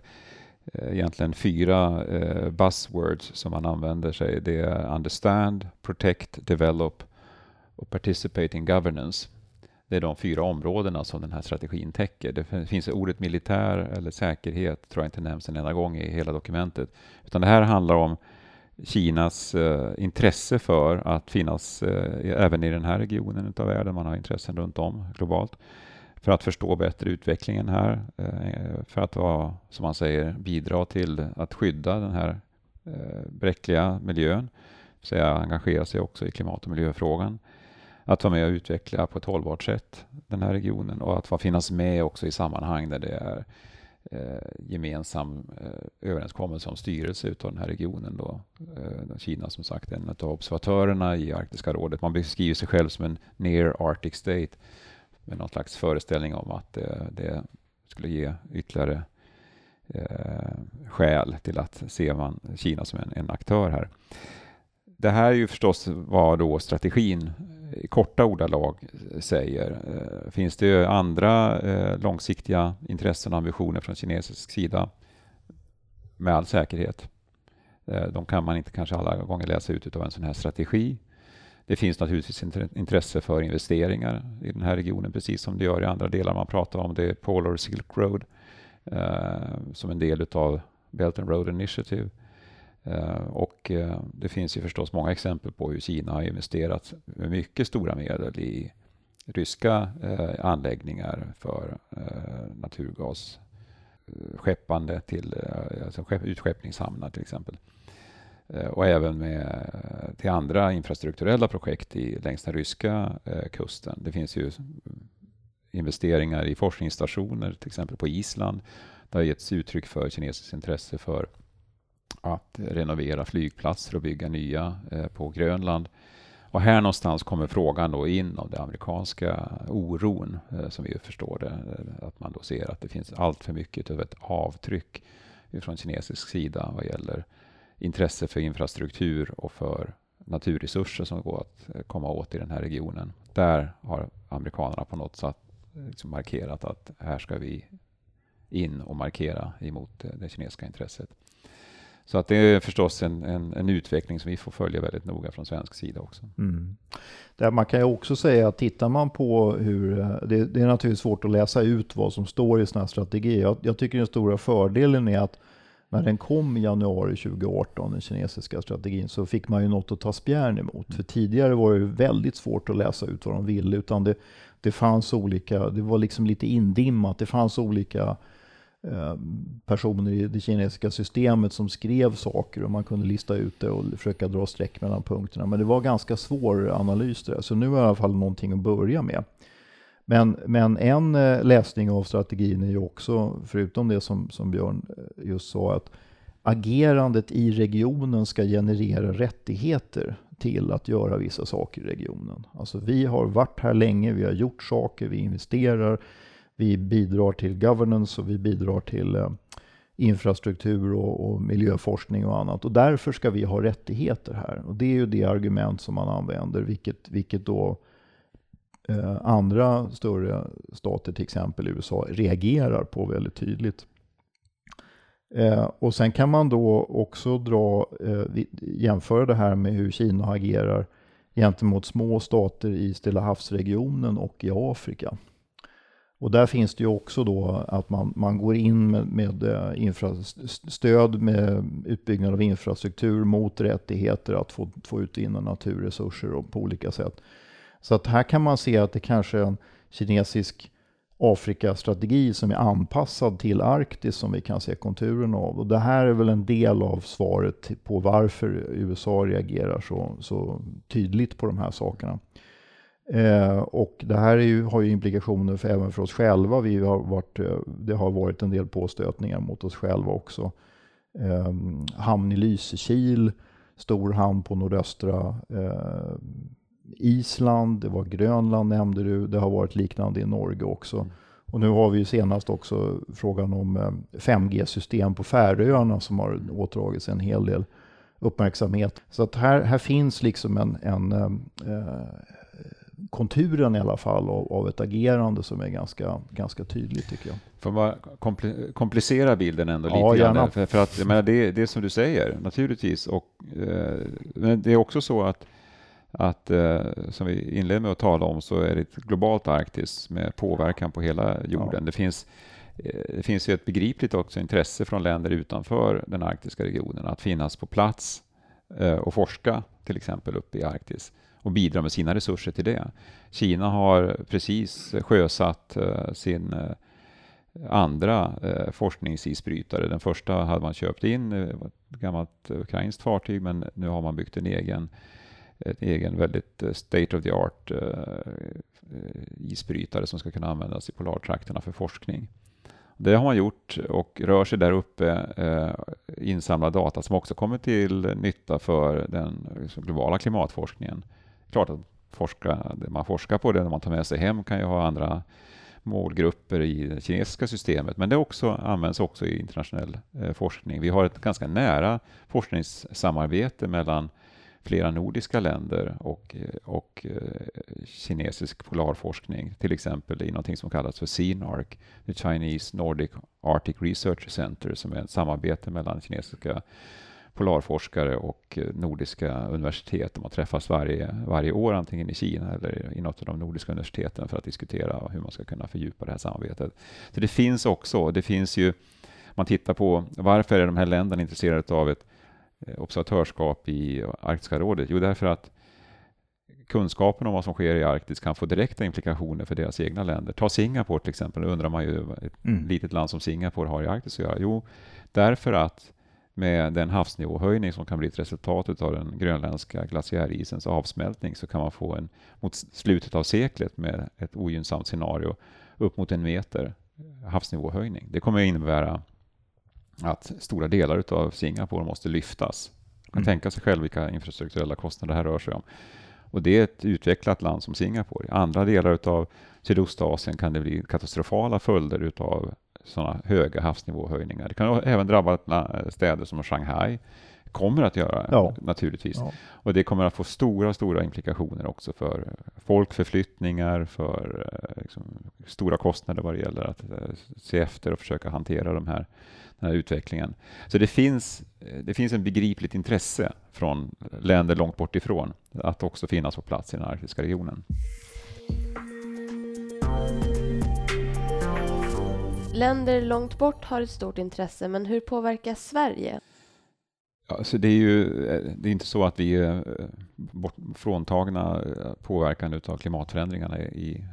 eh, egentligen fyra eh, buzzwords som man använder sig. Det är understand, protect, develop och participate in governance. Det är de fyra områdena som den här strategin täcker. Det finns ordet militär eller säkerhet, tror jag inte nämns en enda gång i hela dokumentet. Utan det här handlar om Kinas eh, intresse för att finnas eh, även i den här regionen av världen. Man har intressen runt om globalt för att förstå bättre utvecklingen här, eh, för att vara, som man säger, bidra till att skydda den här eh, bräckliga miljön, så engagera sig också i klimat och miljöfrågan att vara med och utveckla på ett hållbart sätt den här regionen och att få finnas med också i sammanhang där det är eh, gemensam eh, överenskommelse om styrelse utav den här regionen. Då. Eh, Kina som sagt en av observatörerna i Arktiska rådet. Man beskriver sig själv som en near Arctic state med någon slags föreställning om att eh, det skulle ge ytterligare eh, skäl till att se man Kina som en, en aktör här. Det här är ju förstås vad då strategin i korta ordalag säger. Eh, finns det andra eh, långsiktiga intressen och ambitioner från kinesisk sida? Med all säkerhet. Eh, de kan man inte kanske alla gånger läsa ut av en sån här strategi. Det finns naturligtvis intresse för investeringar i den här regionen, precis som det gör i andra delar man pratar om. Det är Polar Silk Road som en del av Belt and Road Initiative. Eh, och eh, det finns ju förstås många exempel på hur Kina har investerat mycket stora medel i ryska eh, anläggningar för naturgas skeppande till alltså utskeppningshamnar till exempel. Och även med, till andra infrastrukturella projekt i, längs den ryska kusten. Det finns ju investeringar i forskningsstationer, till exempel på Island. Det har getts uttryck för kinesiskt intresse för att renovera flygplatser och bygga nya eh, på Grönland. Och här någonstans kommer frågan då in om den amerikanska oron, eh, som vi förstår det. Eh, att man då ser att det finns allt för mycket av ett avtryck från kinesisk sida vad gäller intresse för infrastruktur och för naturresurser som går att komma åt i den här regionen. Där har amerikanerna på något sätt liksom markerat att här ska vi in och markera emot det kinesiska intresset. Så att det är förstås en, en, en, utveckling som vi får följa väldigt noga från svensk sida också. Mm.
Där man kan ju också säga att tittar man på hur, det, det är naturligtvis svårt att läsa ut vad som står i sådana här strategier. Jag, jag, tycker den stora fördelen är att när den kom i januari 2018, den kinesiska strategin, så fick man ju något att ta spjärn emot. Mm. För tidigare var det väldigt svårt att läsa ut vad de ville, utan det, det fanns olika, det var liksom lite indimmat, det fanns olika Eh, personer i det kinesiska systemet som skrev saker och man kunde lista ut det och försöka dra streck mellan punkterna. Men det var ganska svår analys där, så nu är det i alla fall någonting att börja med. Men, men en eh, läsning av strategin är ju också, förutom det som, som Björn eh, just sa, att agerandet i regionen ska generera rättigheter till att göra vissa saker i regionen. Alltså vi har varit här länge, vi har gjort saker, vi investerar, vi bidrar till governance och vi bidrar till eh, infrastruktur och, och, miljöforskning och annat. Och därför ska vi ha rättigheter här. Och det är ju det argument som man använder, vilket, vilket då eh, andra större stater, till exempel USA, reagerar på väldigt tydligt. Eh, och sen kan man då också dra, eh, jämföra det här med hur Kina agerar gentemot små stater i Stilla havsregionen och i Afrika. Och där finns det ju också då att man, man går in med, med eh, infra, stöd med utbyggnad av infrastruktur mot rättigheter att få, få utvinna naturresurser och på olika sätt. Så att här kan man se att det kanske är en kinesisk Afrikastrategi som är anpassad till Arktis som vi kan se konturen av. Och det här är väl en del av svaret på varför USA reagerar så, så tydligt på de här sakerna. Eh, och det här ju, har ju implikationer för, även för oss själva. Vi har varit, eh, det har varit en del påstötningar mot oss själva också. Eh, hamn i Lysekil, stor hamn på nordöstra eh, Island, det var Grönland nämnde du, det har varit liknande i Norge också. Mm. Och nu har vi ju senast också frågan om 5G-system eh, på Färöarna som har återdragits en hel del uppmärksamhet. Så att här, här finns liksom en, en eh, konturen i alla fall av, av, ett agerande som är ganska, ganska tydligt tycker jag.
Får man kompl komplicera bilden ändå ja, lite grann? För, för, att menar, det, det är som du säger, naturligtvis. Och, eh, men det är också så att att eh, som vi inledde med att tala om så är det ett globalt Arktis med påverkan på hela jorden. Ja. Det, finns, eh, det finns ju ett begripligt också intresse från länder utanför den arktiska regionen att finnas på plats eh, och forska till exempel uppe i Arktis och bidra med sina resurser till det. Kina har precis sjösatt eh, sin eh, andra eh, forskningsisbrytare. Den första hade man köpt in, eh, ett gammalt ukrainskt fartyg, men nu har man byggt en egen en egen väldigt state of the art eh, isbrytare som ska kunna användas i polartrakterna för forskning. Det har man gjort och rör sig där uppe, eh, insamlar data som också kommer till nytta för den liksom, globala klimatforskningen. Klart att forska, det man forskar på, det man tar med sig hem kan ju ha andra målgrupper i det kinesiska systemet, men det också, används också i internationell eh, forskning. Vi har ett ganska nära forskningssamarbete mellan flera nordiska länder och, eh, och eh, kinesisk polarforskning, till exempel i något som kallas för CNARC, the Chinese Nordic Arctic Research Center, som är ett samarbete mellan kinesiska polarforskare och nordiska universitet. De har träffats varje, varje år, antingen i Kina eller i något av de nordiska universiteten för att diskutera hur man ska kunna fördjupa det här samarbetet. Så det finns också, det finns ju, man tittar på varför är de här länderna intresserade av ett Eh, observatörskap i Arktiska rådet? Jo, därför att kunskapen om vad som sker i Arktis kan få direkta implikationer för deras egna länder. Ta Singapore till exempel, då undrar man ju vad ett mm. litet land som Singapore har i Arktis att göra. Jo, därför att med den havsnivåhöjning som kan bli ett resultat av den grönländska glaciärisens avsmältning så kan man få en, mot slutet av seklet med ett ogynnsamt scenario, upp mot en meter havsnivåhöjning. Det kommer att innebära att stora delar av Singapore måste lyftas. Man kan mm. tänka sig själv vilka infrastrukturella kostnader det här rör sig om. Och det är ett utvecklat land som Singapore. I andra delar av Sydostasien kan det bli katastrofala följder av sådana höga havsnivåhöjningar. Det kan även drabba städer som Shanghai, kommer att göra ja. naturligtvis. Ja. Och det kommer att få stora, stora implikationer också för folkförflyttningar, för eh, liksom, stora kostnader vad det gäller att eh, se efter och försöka hantera de här den här utvecklingen. Så det finns, det finns en begripligt intresse från länder långt bort ifrån att också finnas på plats i den arktiska regionen.
Länder långt bort har ett stort intresse, men hur påverkar Sverige?
Alltså det är ju eh, det är inte så att vi är eh, bort, fråntagna eh, påverkan av klimatförändringarna i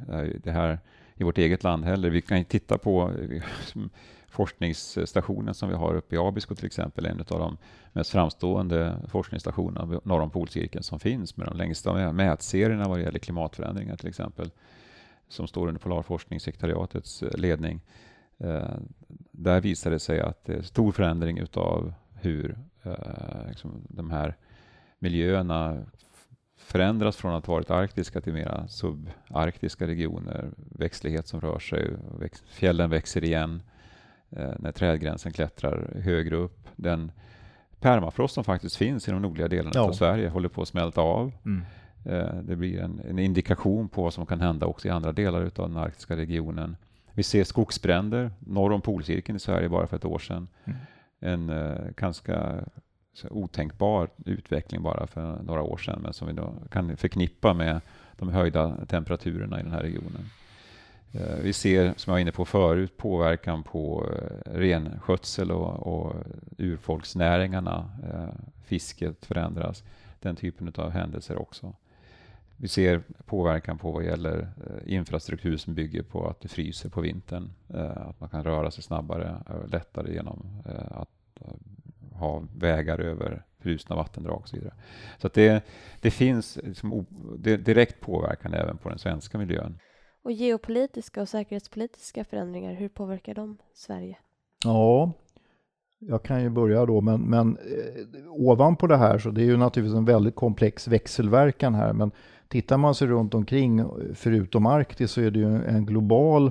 det här i vårt eget land heller. Vi kan ju titta på forskningsstationen som vi har uppe i Abisko till exempel, en av de mest framstående forskningsstationerna norr om polcirkeln som finns med de längsta mätserierna vad det gäller klimatförändringar till exempel, som står under Polarforskningssekretariatets ledning. Eh, där visar det sig att det är stor förändring utav hur eh, liksom de här miljöerna förändras från att ha varit arktiska till mera subarktiska regioner, växtlighet som rör sig, fjällen växer igen, Eh, när trädgränsen klättrar högre upp. Den permafrost som faktiskt finns i de nordliga delarna ja. av Sverige håller på att smälta av. Mm. Eh, det blir en, en, indikation på vad som kan hända också i andra delar av den arktiska regionen. Vi ser skogsbränder norr om polcirkeln i Sverige bara för ett år sedan. Mm. En uh, ganska otänkbar utveckling bara för några år sedan, men som vi då kan förknippa med de höjda temperaturerna i den här regionen. Uh, vi ser, som jag var inne på förut, påverkan på uh, renskötsel och, och urfolksnäringarna. fisket förändras. Den typen av händelser också. Vi ser påverkan på vad gäller eh, infrastruktur som bygger på att det fryser på vintern. Eh, att man kan röra sig snabbare och lättare genom eh, att ha vägar över frusna vattendrag och så vidare. Så det, det finns liksom direkt påverkan även på den svenska miljön.
Och geopolitiska och säkerhetspolitiska förändringar, hur påverkar de Sverige?
Ja, jag kan ju börja då, men, men eh, ovanpå det här så det är ju naturligtvis en väldigt komplex växelverkan här, men Tittar man sig runt omkring, förutom Arktis, så är det ju en global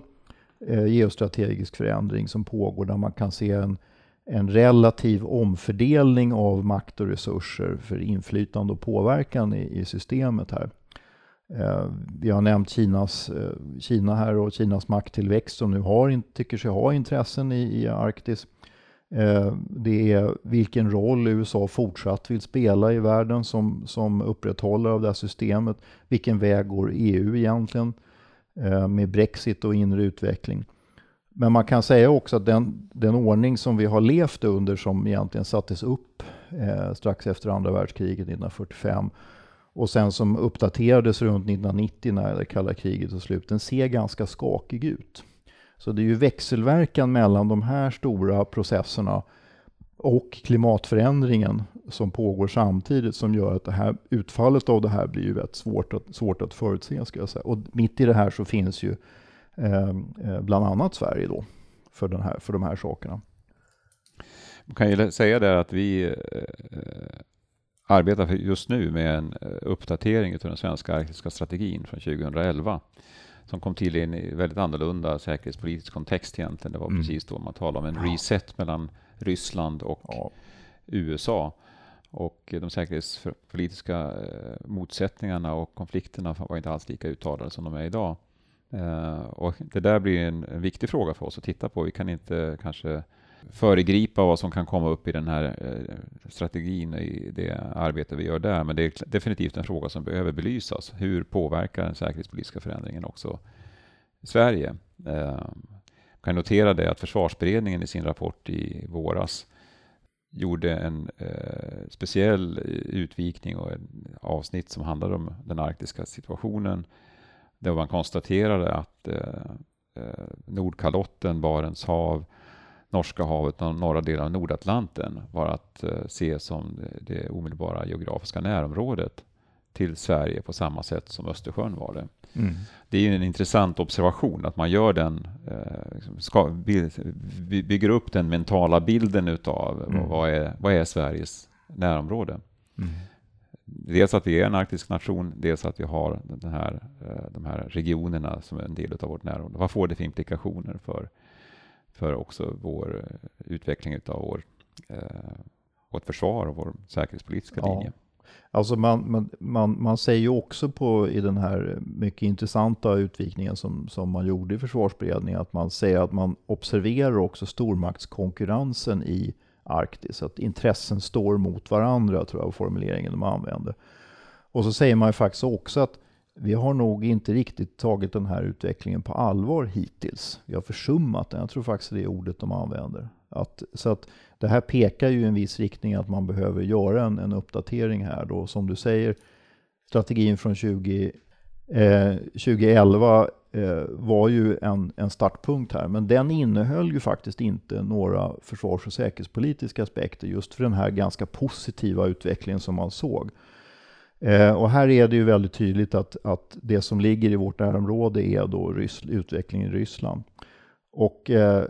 eh, geostrategisk förändring som pågår där man kan se en, en relativ omfördelning av makt och resurser för inflytande och påverkan i, i systemet här. Eh, vi har nämnt Kinas, eh, Kina här och Kinas makttillväxt som nu har, tycker sig ha intressen i, i Arktis. Eh, det är vilken roll USA fortsatt vill spela i världen som, som upprätthållare av det här systemet. Vilken väg går EU egentligen eh, med Brexit och inre utveckling. Men man kan säga också att den, den ordning som vi har levt under som egentligen sattes upp eh, strax efter andra världskriget 1945 och sen som uppdaterades runt 1990 när det kalla kriget tog slut, den ser ganska skakig ut. Så det är ju växelverkan mellan de här stora processerna och klimatförändringen som pågår samtidigt som gör att det här utfallet av det här blir ju rätt svårt att, svårt att förutse. Ska jag säga. Och mitt i det här så finns ju ehm, eh, bland annat Sverige då för, den här, för de här sakerna.
Man kan ju säga där att vi eh, arbetar just nu med en eh, uppdatering av den svenska arktiska strategin från 2011 som kom till i en väldigt annorlunda säkerhetspolitisk kontext egentligen. Det var mm. precis då man talade om en reset mellan Ryssland och ja. USA. Och de säkerhetspolitiska eh, motsättningarna och konflikterna var inte alls lika uttalade som de är idag. Eh, och det där blir en, en viktig fråga för oss att titta på. Vi kan inte kanske föregripa vad som kan komma upp i den här eh, strategin i det arbete vi gör där. Men det är definitivt en fråga som behöver belysas. Hur påverkar den säkerhetspolitiska förändringen också Sverige? Ehm, jag kan notera det att försvarsberedningen i sin rapport i våras gjorde en eh, speciell eh, utvikning och ett avsnitt som handlade om den arktiska situationen. Där man konstaterade att eh, eh Nordkalotten, Barents hav, Norska havet och norra delen av Nordatlanten var att eh, se som det, omedelbara geografiska närområdet till Sverige på samma sätt som Östersjön var det. Mm. Det är en intressant observation att man gör den, eh, liksom ska, bygger upp den mentala bilden utav mm. vad, är, vad är Sveriges närområde. Mm. Dels att vi är en arktisk nation, dels att vi har den här, eh, de här regionerna som är en del av vårt närområde. Vad får det för implikationer för, för också vår eh, utveckling av vår, vårt försvar och vår säkerhetspolitiska ja. linje?
Alltså man, man, man, man säger ju också på, i den här mycket intressanta utvikningen som, som man gjorde i försvarsberedningen, att man säger att man observerar också stormaktskonkurrensen i Arktis, att intressen står mot varandra, tror jag var formuleringen de använde. Och så säger man ju faktiskt också att vi har nog inte riktigt tagit den här utvecklingen på allvar hittills. Vi har försummat den, jag tror faktiskt det är ordet de använder. Att, så att det här pekar ju i en viss riktning att man behöver göra en, en uppdatering här då. Som du säger, strategin från 20, eh, 2011 eh, var ju en, en startpunkt här. Men den innehöll ju faktiskt inte några försvars och säkerhetspolitiska aspekter just för den här ganska positiva utvecklingen som man såg. Eh, och här är det ju väldigt tydligt att, att det som ligger i vårt närområde är då Ryss, utvecklingen i Ryssland. Och eh,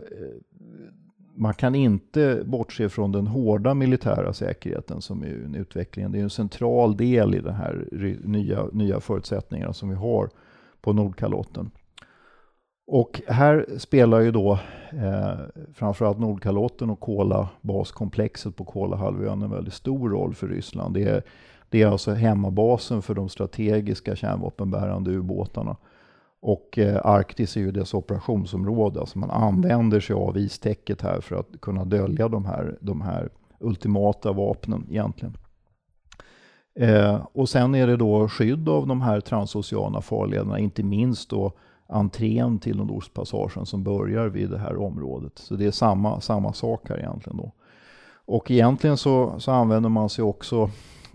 man kan inte bortse från den hårda militära säkerheten som är en utveckling. Det är en central del i de här nya, nya förutsättningarna som vi har på Nordkalotten. Och här spelar ju då eh, framförallt Nordkalotten och Kola-baskomplexet på Kolahalvön en väldigt stor roll för Ryssland. Det är, det är alltså hemmabasen för de strategiska kärnvapenbärande ubåtarna. Och eh, Arktis är ju dess operationsområde, alltså man använder sig av istäcket här för att kunna dölja de här, de här ultimata vapnen egentligen. Eh, och sen är det då skydd av de här transoceana farlederna, inte minst då entrén till Nordostpassagen som börjar vid det här området. Så det är samma, samma sak här egentligen då. Och egentligen så, så använder man sig också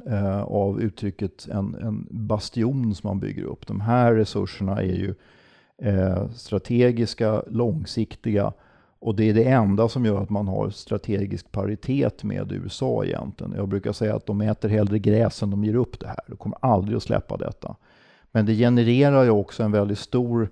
eh, av uttrycket en, en bastion som man bygger upp. De här resurserna är ju eh, strategiska, långsiktiga och det är det enda som gör att man har strategisk paritet med USA egentligen. Jag brukar säga att de äter hellre gräs än de ger upp det här. De kommer aldrig att släppa detta. Men det genererar ju också en väldigt stor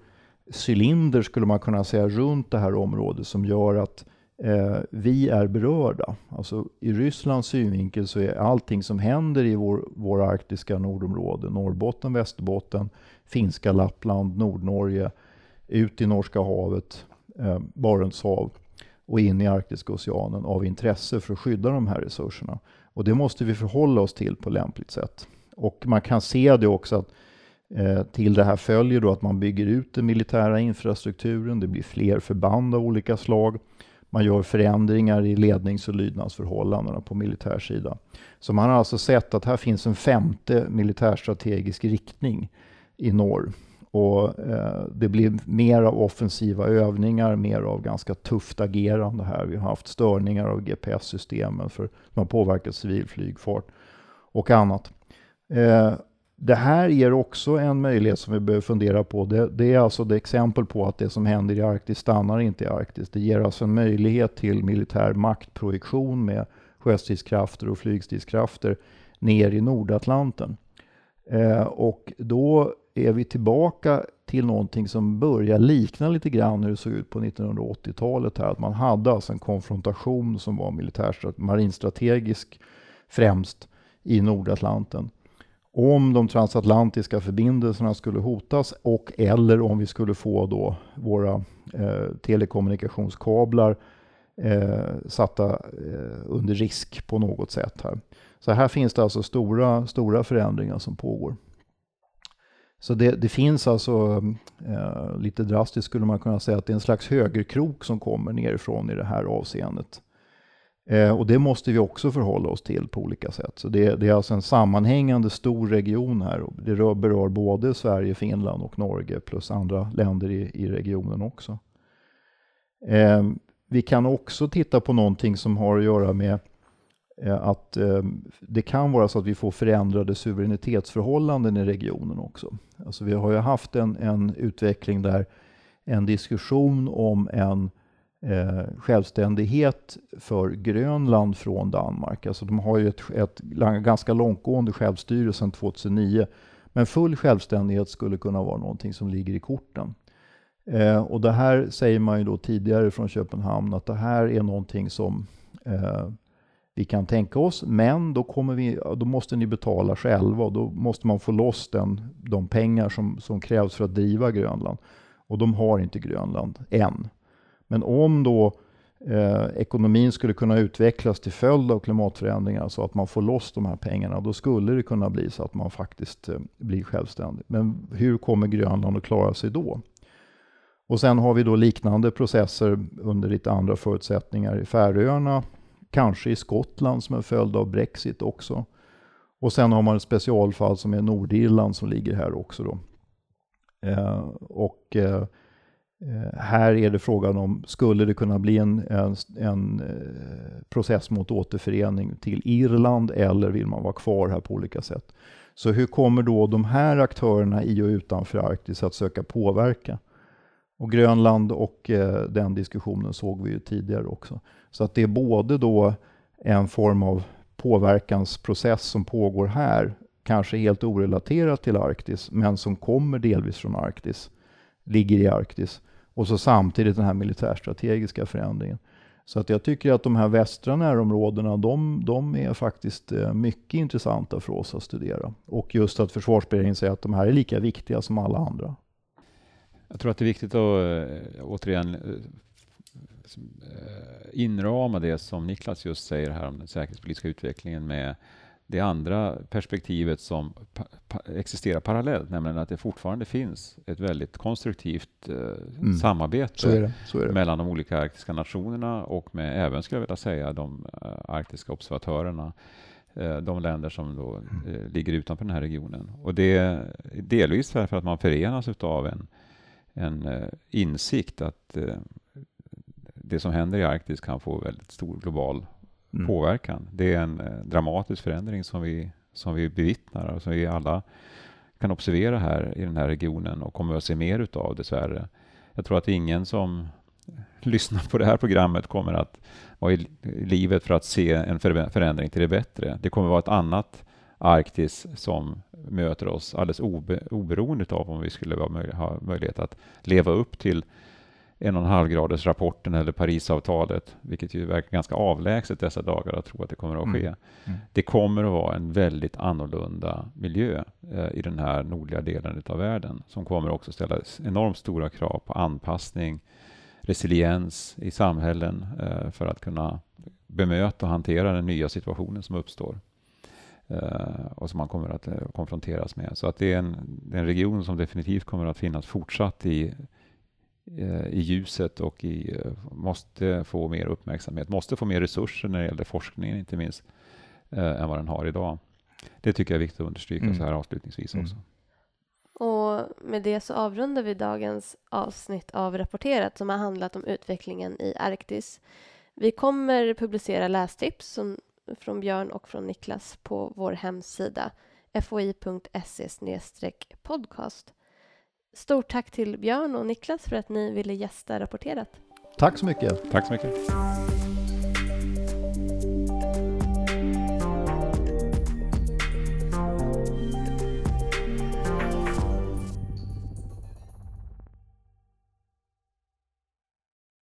cylinder skulle man kunna säga runt det här området som gör att eh, Eh, vi är berörda. Alltså i Rysslands synvinkel så är allting som händer i vår, vår arktiska nordområde, Norrbotten, Västerbotten, finska Lappland, Nordnorge, ut i Norska havet, eh, Barents hav och in i Arktiska oceanen av intresse för att skydda de här resurserna. Och det måste vi förhålla oss till på lämpligt sätt. Och man kan se det också att eh, till det här följer då att man bygger ut den militära infrastrukturen, det blir fler förband av olika slag, man gör förändringar i lednings och lydnadsförhållandena på militärsidan. Så man har alltså sett att här finns en femte militärstrategisk riktning i norr och eh, det blir mer av offensiva övningar, mer av ganska tufft agerande här. Vi har haft störningar av GPS-systemen för de har påverkat civilflygfart och annat. Eh, det här ger också en möjlighet som vi behöver fundera på. Det, det, är alltså det exempel på att det som händer i Arktis stannar inte i Arktis. Det ger alltså en möjlighet till militär maktprojektion med sjöstridskrafter och flygstridskrafter ner i Nordatlanten. Eh, och då är vi tillbaka till någonting som börjar likna lite grann hur det såg ut på 1980-talet här. Att man hade alltså en konfrontation som var militär, marinstrategisk främst i Nordatlanten. Om de transatlantiska förbindelserna skulle hotas och eller om vi skulle få då våra eh, telekommunikationskablar eh, satta eh, under risk på något sätt här. Så här finns det alltså stora, stora förändringar som pågår. Så det, det finns alltså, eh, lite drastiskt skulle man kunna säga att det är en slags högerkrok som kommer nerifrån i det här avseendet. Eh, och det måste vi också förhålla oss till på olika sätt. Så det, det är alltså en sammanhängande stor region här. Det rör, berör både Sverige, Finland och Norge plus andra länder i, i regionen också. Eh, vi kan också titta på någonting som har att göra med Eh, att eh, det kan vara så att vi får förändrade suveränitetsförhållanden i regionen också. Alltså vi har ju haft en, en utveckling där en diskussion om en eh, självständighet för Grönland från Danmark. Alltså de har ju ett, ett ganska långtgående självstyre sedan 2009. Men full självständighet skulle kunna vara någonting som ligger i korten. Eh, och det här säger man ju då tidigare från Köpenhamn att det här är någonting som eh, vi kan tänka oss, men då, kommer vi, då måste ni betala själva och då måste man få loss den, de pengar som, som krävs för att driva Grönland. Och de har inte Grönland än. Men om då eh, ekonomin skulle kunna utvecklas till följd av klimatförändringar så att man får loss de här pengarna, då skulle det kunna bli så att man faktiskt eh, blir självständig. Men hur kommer Grönland att klara sig då? Och sen har vi då liknande processer under lite andra förutsättningar i Färöarna kanske i Skottland som en följd av Brexit också. Och sen har man ett specialfall som är Nordirland som ligger här också. Då. Eh, och eh, Eh, här är det frågan om, skulle det kunna bli en, en, en eh, process mot återförening till Irland eller vill man vara kvar här på olika sätt? Så hur kommer då de här aktörerna i och utanför Arktis att söka påverka? Och Grönland och eh, den diskussionen såg vi ju tidigare också. Så att det är både då en form av påverkansprocess som pågår här, kanske helt orelaterat till Arktis, men som kommer delvis från Arktis, ligger i Arktis. Och så samtidigt den här militärstrategiska förändringen. Så att jag tycker att de här västra närområdena, de, de är faktiskt eh, mycket intressanta för oss att studera. Och just att försvarsberedningen säger att de här är lika viktiga som alla andra.
Jag tror att det är viktigt att eh, återigen eh, inrama det som Niklas just säger här om den säkerhetspolitiska utvecklingen med det andra perspektivet som pa pa existerar parallellt, nämligen att det fortfarande finns ett väldigt konstruktivt eh, mm. samarbete mellan de olika arktiska nationerna och med även, skulle jag vilja säga, de uh, arktiska observatörerna uh, de länder som då uh, ligger utanför den här regionen. Och det är delvis därför att man förenas av en, en insikt att det som händer i Arktis kan få väldigt stor global mm. påverkan. Det är en eh, dramatisk förändring som vi, som vi bevittnar och som vi alla kan observera här i den här regionen och kommer att se mer utav dessvärre. Jag tror att ingen som lyssnar på det här programmet kommer att vara i livet för att se en förändring till det bättre. Det kommer att vara ett annat Arktis som möter oss alldeles obe, oberoende av om vi skulle ha möjlighet att leva upp till en och en halv graders rapporten eller Parisavtalet, vilket ju verkar ganska avlägset dessa dagar att tro att det kommer att ske. Mm. Mm. Det kommer att vara en väldigt annorlunda miljö eh, i den här nordliga delen av världen som kommer också ställa enormt stora krav på anpassning, resiliens i samhällen eh, för att kunna bemöta och hantera den nya situationen som uppstår eh, och som man kommer att eh, konfronteras med. Så att det är en, det är en region som definitivt kommer att finnas fortsatt i i ljuset och i, eh, måste få mer uppmärksamhet, måste få mer resurser när det gäller forskningen inte minst, eh, än vad den har idag. Det tycker jag är viktigt att understryka mm. så här avslutningsvis också. Mm.
Och med det så avrundar vi dagens avsnitt av Rapporterat som har handlat om utvecklingen i Arktis. Vi kommer publicera lästips som, från Björn och från Niklas på vår hemsida foi.se podcast. Stort tack till Björn och Niklas för att ni ville gästa Rapporterat.
Tack så mycket.
Tack så mycket.